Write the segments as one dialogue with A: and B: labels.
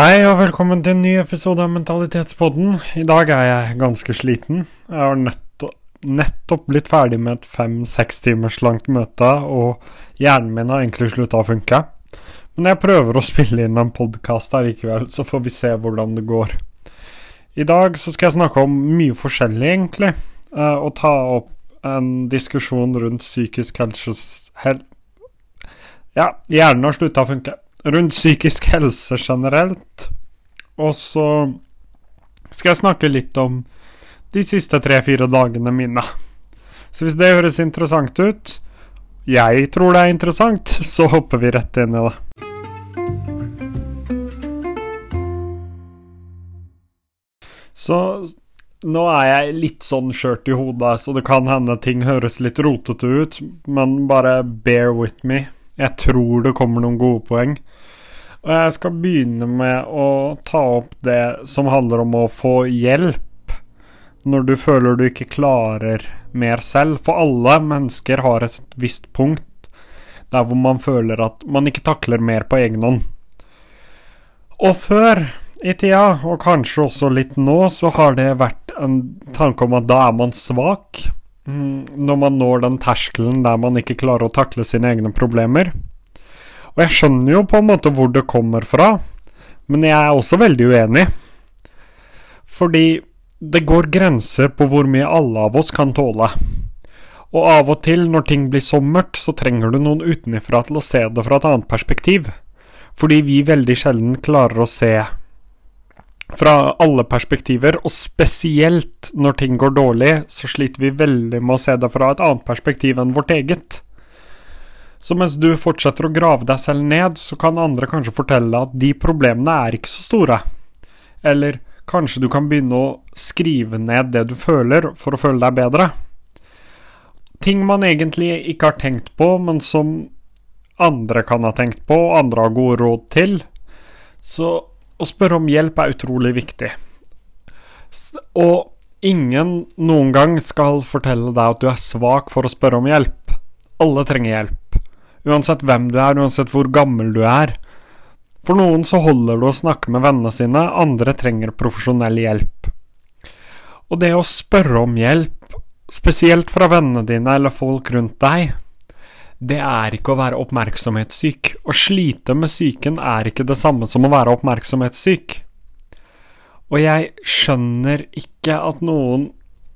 A: Hei og velkommen til en ny episode av Mentalitetspodden. I dag er jeg ganske sliten. Jeg har nettopp, nettopp blitt ferdig med et fem-seks timers langt møte, og hjernen min har egentlig slutta å funke. Men jeg prøver å spille inn en podkast her likevel, så får vi se hvordan det går. I dag så skal jeg snakke om mye forskjellig, egentlig, eh, og ta opp en diskusjon rundt psykisk helse... Hel ja, hjernen har slutta å funke rundt psykisk helse generelt. Og så skal jeg snakke litt om de siste tre-fire dagene mine. Så hvis det høres interessant ut, jeg tror det er interessant, så hopper vi rett inn i det. Så nå er jeg litt sånn skjørt i hodet, så det kan hende ting høres litt rotete ut, men bare bear with me. Jeg tror det kommer noen gode poeng. Og jeg skal begynne med å ta opp det som handler om å få hjelp når du føler du ikke klarer mer selv. For alle mennesker har et visst punkt der hvor man føler at man ikke takler mer på egen hånd. Og før i tida, og kanskje også litt nå, så har det vært en tanke om at da er man svak. Mm, når man når den terskelen der man ikke klarer å takle sine egne problemer. Og jeg skjønner jo på en måte hvor det kommer fra, men jeg er også veldig uenig. Fordi det går grenser på hvor mye alle av oss kan tåle. Og av og til, når ting blir så mørkt, så trenger du noen utenifra til å se det fra et annet perspektiv. Fordi vi veldig sjelden klarer å se fra alle perspektiver, og spesielt når ting går dårlig, så sliter vi veldig med å se det fra et annet perspektiv enn vårt eget. Så mens du fortsetter å grave deg selv ned, så kan andre kanskje fortelle at de problemene er ikke så store. Eller kanskje du kan begynne å skrive ned det du føler, for å føle deg bedre. Ting man egentlig ikke har tenkt på, men som andre kan ha tenkt på, og andre har gode råd til. Så å spørre om hjelp er utrolig viktig. Og ingen noen gang skal fortelle deg at du er svak for å spørre om hjelp. Alle trenger hjelp. Uansett hvem du er, uansett hvor gammel du er. For noen så holder det å snakke med vennene sine, andre trenger profesjonell hjelp. Og det å spørre om hjelp, spesielt fra vennene dine eller folk rundt deg, det er ikke å være oppmerksomhetssyk. Å slite med psyken er ikke det samme som å være oppmerksomhetssyk. Og jeg skjønner ikke at noen,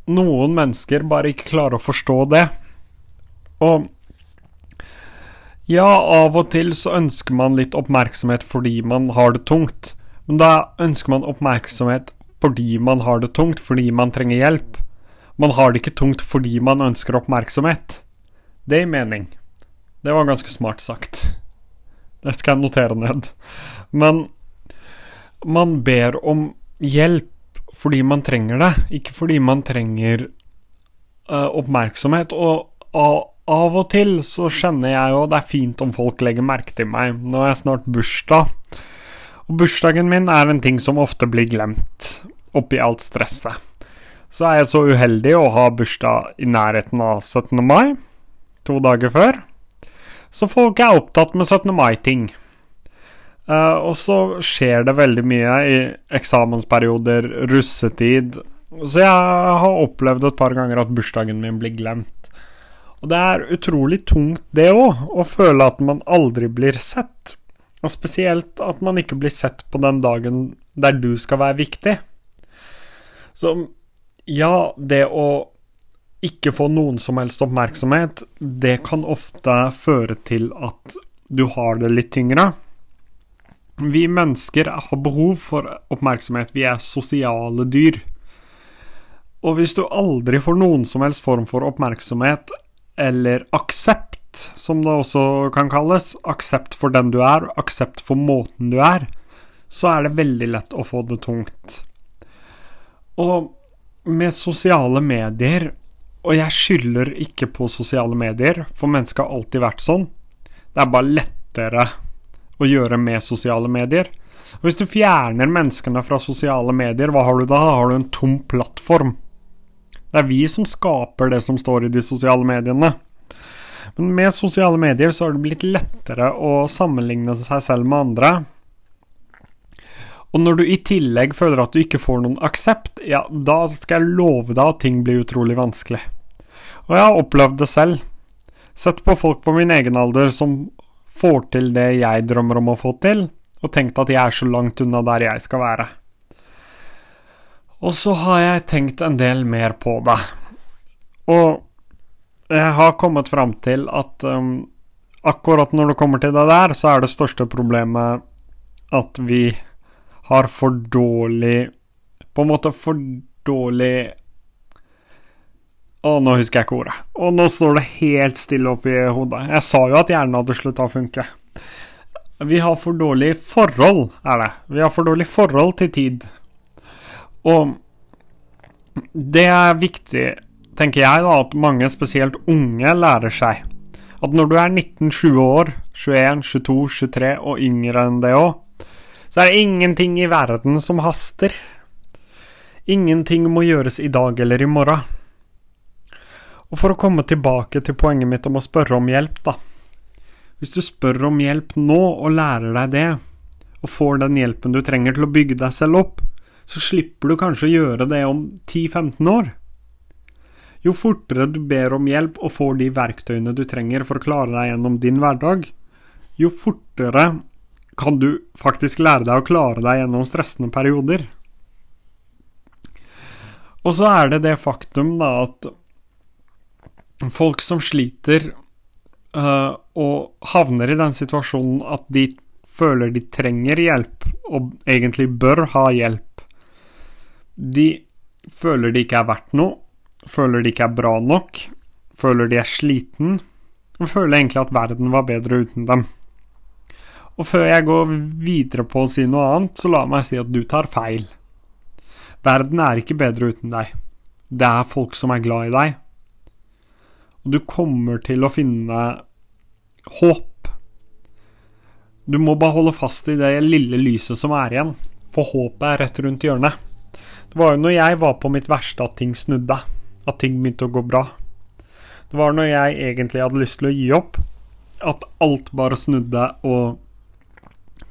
A: noen mennesker bare ikke klarer å forstå det. Og ja, av og til så ønsker man litt oppmerksomhet fordi man har det tungt. Men da ønsker man oppmerksomhet fordi man har det tungt, fordi man trenger hjelp. Man har det ikke tungt fordi man ønsker oppmerksomhet. Det gir mening. Det var ganske smart sagt. Det skal jeg notere ned. Men man ber om hjelp fordi man trenger det, ikke fordi man trenger uh, oppmerksomhet. Og uh, av og til så kjenner jeg jo det er fint om folk legger merke til meg. Nå er jeg snart bursdag, og bursdagen min er en ting som ofte blir glemt oppi alt stresset. Så er jeg så uheldig å ha bursdag i nærheten av 17. mai, to dager før. Så folk er opptatt med 17. mai-ting. Uh, og så skjer det veldig mye i eksamensperioder, russetid. Så jeg har opplevd et par ganger at bursdagen min blir glemt. Og det er utrolig tungt, det òg, å føle at man aldri blir sett. Og spesielt at man ikke blir sett på den dagen der du skal være viktig. Så ja, det å ikke få noen som helst oppmerksomhet, det kan ofte føre til at du har det litt tyngre. Vi mennesker har behov for oppmerksomhet, vi er sosiale dyr. Og hvis du aldri får noen som helst form for oppmerksomhet, eller aksept, som det også kan kalles, aksept for den du er, aksept for måten du er, så er det veldig lett å få det tungt. Og med sosiale medier og jeg skylder ikke på sosiale medier, for mennesket har alltid vært sånn. Det er bare lettere å gjøre med sosiale medier. Og hvis du fjerner menneskene fra sosiale medier, hva har du da? Har du en tom plattform? Det er vi som skaper det som står i de sosiale mediene. Men med sosiale medier så har det blitt lettere å sammenligne seg selv med andre. Og når du i tillegg føler at du ikke får noen aksept, ja, da skal jeg love deg at ting blir utrolig vanskelig. Og jeg har opplevd det selv. Sett på folk på min egen alder som får til det jeg drømmer om å få til, og tenkt at jeg er så langt unna der jeg skal være. Og så har jeg tenkt en del mer på det. Og jeg har kommet fram til at um, akkurat når det kommer til det der, så er det største problemet at vi har for dårlig På en måte for dårlig Å, nå husker jeg ikke ordet. Og nå står det helt stille oppi hodet. Jeg sa jo at hjernen hadde slutta å funke. Vi har for dårlig forhold, er det. Vi har for dårlig forhold til tid. Og det er viktig, tenker jeg, da, at mange, spesielt unge, lærer seg at når du er 19-20 år, 21, 22, 23 og yngre enn det òg, så er det ingenting i verden som haster. Ingenting må gjøres i dag eller i morgen. Og for å komme tilbake til poenget mitt om å spørre om hjelp, da. Hvis du spør om hjelp nå og lærer deg det, og får den hjelpen du trenger til å bygge deg selv opp, så slipper du kanskje å gjøre det om 10-15 år. Jo fortere du ber om hjelp og får de verktøyene du trenger for å klare deg gjennom din hverdag, jo fortere kan du faktisk lære deg å klare deg gjennom stressende perioder. Og så er det det faktum da at folk som sliter uh, og havner i den situasjonen at de føler de trenger hjelp, og egentlig bør ha hjelp, de føler de ikke er verdt noe, føler de ikke er bra nok, føler de er sliten, og føler egentlig at verden var bedre uten dem. Og før jeg går videre på å si noe annet, så la meg si at du tar feil. Verden er ikke bedre uten deg. Det er folk som er glad i deg. Og du kommer til å finne håp. Du må bare holde fast i det lille lyset som er igjen, for håpet er rett rundt hjørnet. Det var jo når jeg var på mitt verste at ting snudde, at ting begynte å gå bra. Det var når jeg egentlig hadde lyst til å gi opp, at alt bare snudde og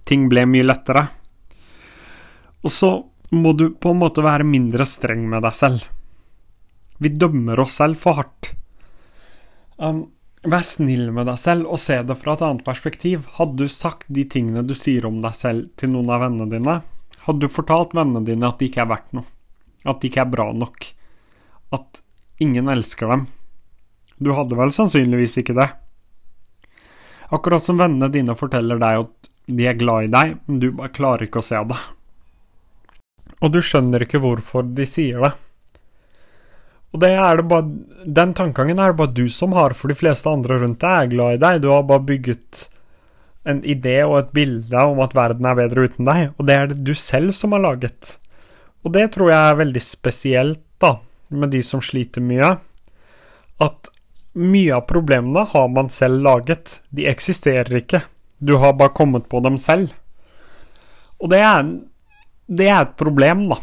A: ting ble mye lettere. Og så må du på en måte være mindre streng med deg selv. Vi dømmer oss selv for hardt. Um, vær snill med deg selv og se det fra et annet perspektiv. Hadde du sagt de tingene du sier om deg selv til noen av vennene dine, hadde du fortalt vennene dine at de ikke er verdt noe, at de ikke er bra nok, at ingen elsker dem. Du hadde vel sannsynligvis ikke det. Akkurat som vennene dine forteller deg at de er glad i deg, men du bare klarer ikke å se det. Og du skjønner ikke hvorfor de sier det. Og det er det bare, Den tankegangen er det bare du som har, for de fleste andre rundt deg er glad i deg. Du har bare bygget en idé og et bilde om at verden er bedre uten deg, og det er det du selv som har laget. Og det tror jeg er veldig spesielt, da, med de som sliter mye. At mye av problemene har man selv laget. De eksisterer ikke. Du har bare kommet på dem selv. Og det er, det er et problem, da.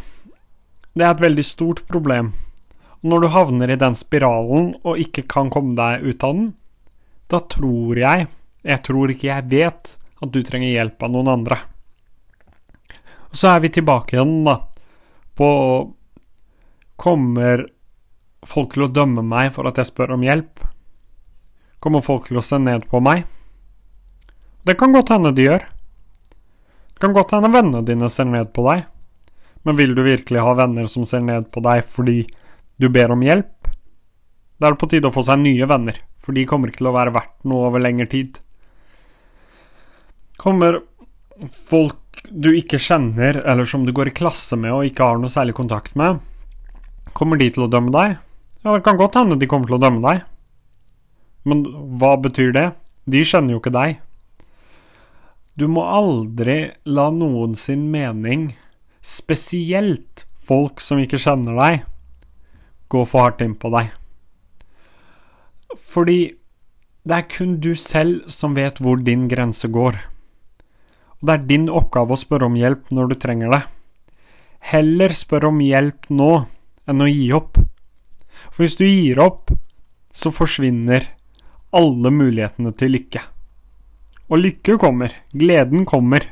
A: Det er et veldig stort problem. Når du havner i den spiralen og ikke kan komme deg ut av den, da tror jeg, jeg tror ikke jeg vet, at du trenger hjelp av noen andre. Og så er vi tilbake igjen, da, på Kommer folk til å dømme meg for at jeg spør om hjelp? Kommer folk til å se ned på meg? Det kan godt hende de gjør. Det kan godt hende vennene dine ser ned på deg. Men vil du virkelig ha venner som ser ned på deg fordi du ber om hjelp? Da er det på tide å få seg nye venner, for de kommer ikke til å være verdt noe over lengre tid. Kommer folk du ikke kjenner, eller som du går i klasse med og ikke har noe særlig kontakt med, kommer de til å dømme deg? Ja, det kan godt hende de kommer til å dømme deg. Men hva betyr det? De kjenner jo ikke deg. Du må aldri la noen sin mening, spesielt folk som ikke kjenner deg, gå for hardt inn på deg. Fordi det er kun du selv som vet hvor din grense går. Og det er din oppgave å spørre om hjelp når du trenger det. Heller spør om hjelp nå enn å gi opp. For hvis du gir opp, så forsvinner alle mulighetene til lykke. Og lykke kommer, gleden kommer.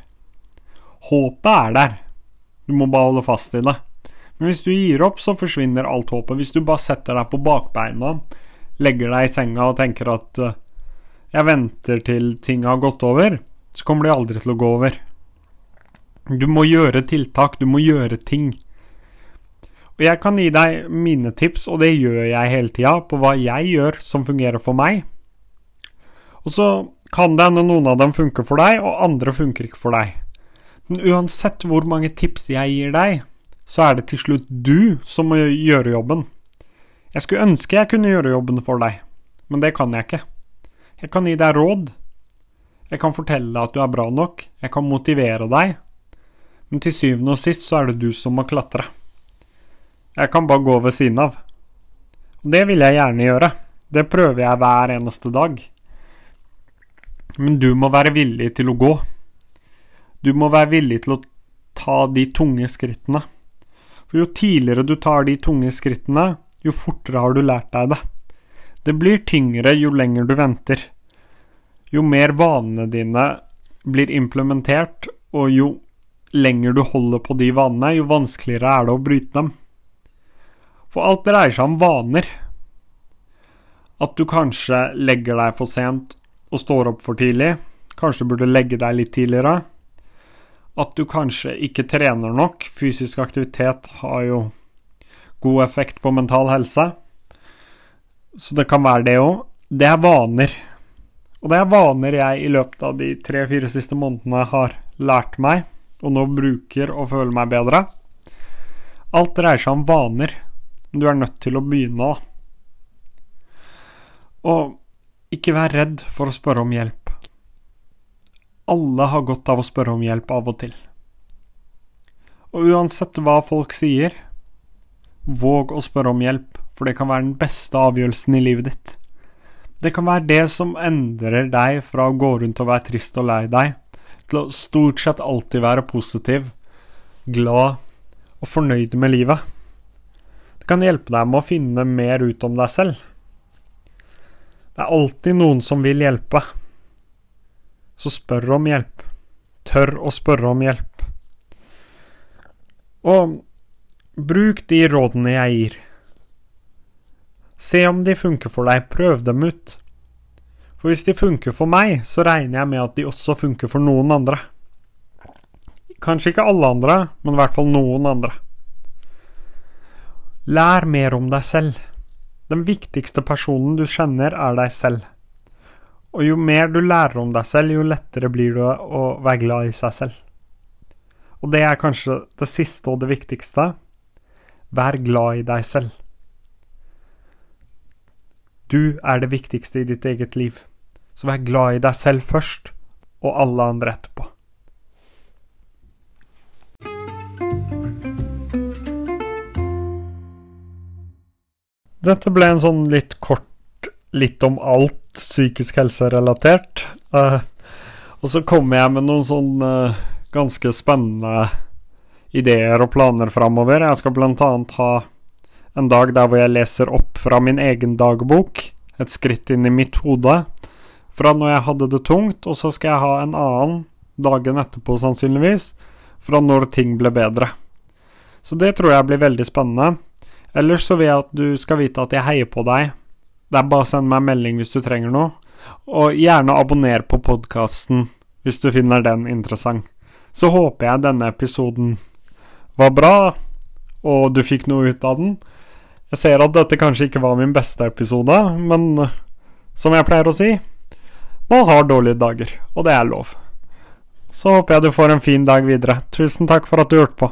A: Håpet er der, Du må bare holde fast i det. Men hvis du gir opp, så forsvinner alt håpet. Hvis du bare setter deg på bakbeina, legger deg i senga og tenker at uh, jeg venter til ting har gått over, så kommer de aldri til å gå over. Du må gjøre tiltak, du må gjøre ting. Og jeg kan gi deg mine tips, og det gjør jeg hele tida, på hva jeg gjør som fungerer for meg. Og så kan det hende noen av dem funker for deg, og andre funker ikke for deg. Men uansett hvor mange tips jeg gir deg, så er det til slutt du som må gjøre jobben. Jeg skulle ønske jeg kunne gjøre jobben for deg, men det kan jeg ikke. Jeg kan gi deg råd. Jeg kan fortelle deg at du er bra nok. Jeg kan motivere deg. Men til syvende og sist så er det du som må klatre. Jeg kan bare gå ved siden av. Og det vil jeg gjerne gjøre. Det prøver jeg hver eneste dag. Men du må være villig til å gå. Du må være villig til å ta de tunge skrittene. For jo tidligere du tar de tunge skrittene, jo fortere har du lært deg det. Det blir tyngre jo lenger du venter. Jo mer vanene dine blir implementert, og jo lenger du holder på de vanene, jo vanskeligere er det å bryte dem. For alt dreier seg om vaner. At du kanskje legger deg for sent og står opp for tidlig. Kanskje burde legge deg litt tidligere at du kanskje ikke trener nok. Fysisk aktivitet har jo god effekt på mental helse. Så det kan være det òg. Det er vaner. Og det er vaner jeg i løpet av de tre-fire siste månedene har lært meg, og nå bruker og føler meg bedre. Alt dreier seg om vaner. Du er nødt til å begynne, da. Og ikke vær redd for å spørre om hjelp. Alle har godt av å spørre om hjelp av og til. Og uansett hva folk sier, våg å spørre om hjelp, for det kan være den beste avgjørelsen i livet ditt. Det kan være det som endrer deg fra å gå rundt og være trist og lei deg, til å stort sett alltid være positiv, glad og fornøyd med livet. Det kan hjelpe deg med å finne mer ut om deg selv. Det er alltid noen som vil hjelpe så spør om hjelp. Tør å spørre om hjelp. Og bruk de rådene jeg gir. Se om de funker for deg, prøv dem ut. For hvis de funker for meg, så regner jeg med at de også funker for noen andre. Kanskje ikke alle andre, men i hvert fall noen andre. Lær mer om deg selv. Den viktigste personen du kjenner, er deg selv. Og jo mer du lærer om deg selv, jo lettere blir det å være glad i seg selv. Og det er kanskje det siste og det viktigste. Vær glad i deg selv. Du er det viktigste i ditt eget liv, så vær glad i deg selv først, og alle andre etterpå. Dette ble en sånn litt kort litt om alt psykisk helse-relatert. Uh, og så kommer jeg med noen sånn uh, ganske spennende ideer og planer framover. Jeg skal blant annet ha en dag der hvor jeg leser opp fra min egen dagbok, et skritt inn i mitt hode, fra når jeg hadde det tungt, og så skal jeg ha en annen dagen etterpå, sannsynligvis, fra når ting ble bedre. Så det tror jeg blir veldig spennende. Ellers så vil jeg at du skal vite at jeg heier på deg det er bare å sende meg en melding hvis du trenger noe. Og gjerne abonner på podkasten hvis du finner den interessant. Så håper jeg denne episoden var bra, og du fikk noe ut av den. Jeg ser at dette kanskje ikke var min beste episode, men som jeg pleier å si man har dårlige dager, og det er lov. Så håper jeg du får en fin dag videre. Tusen takk for at du hørte på.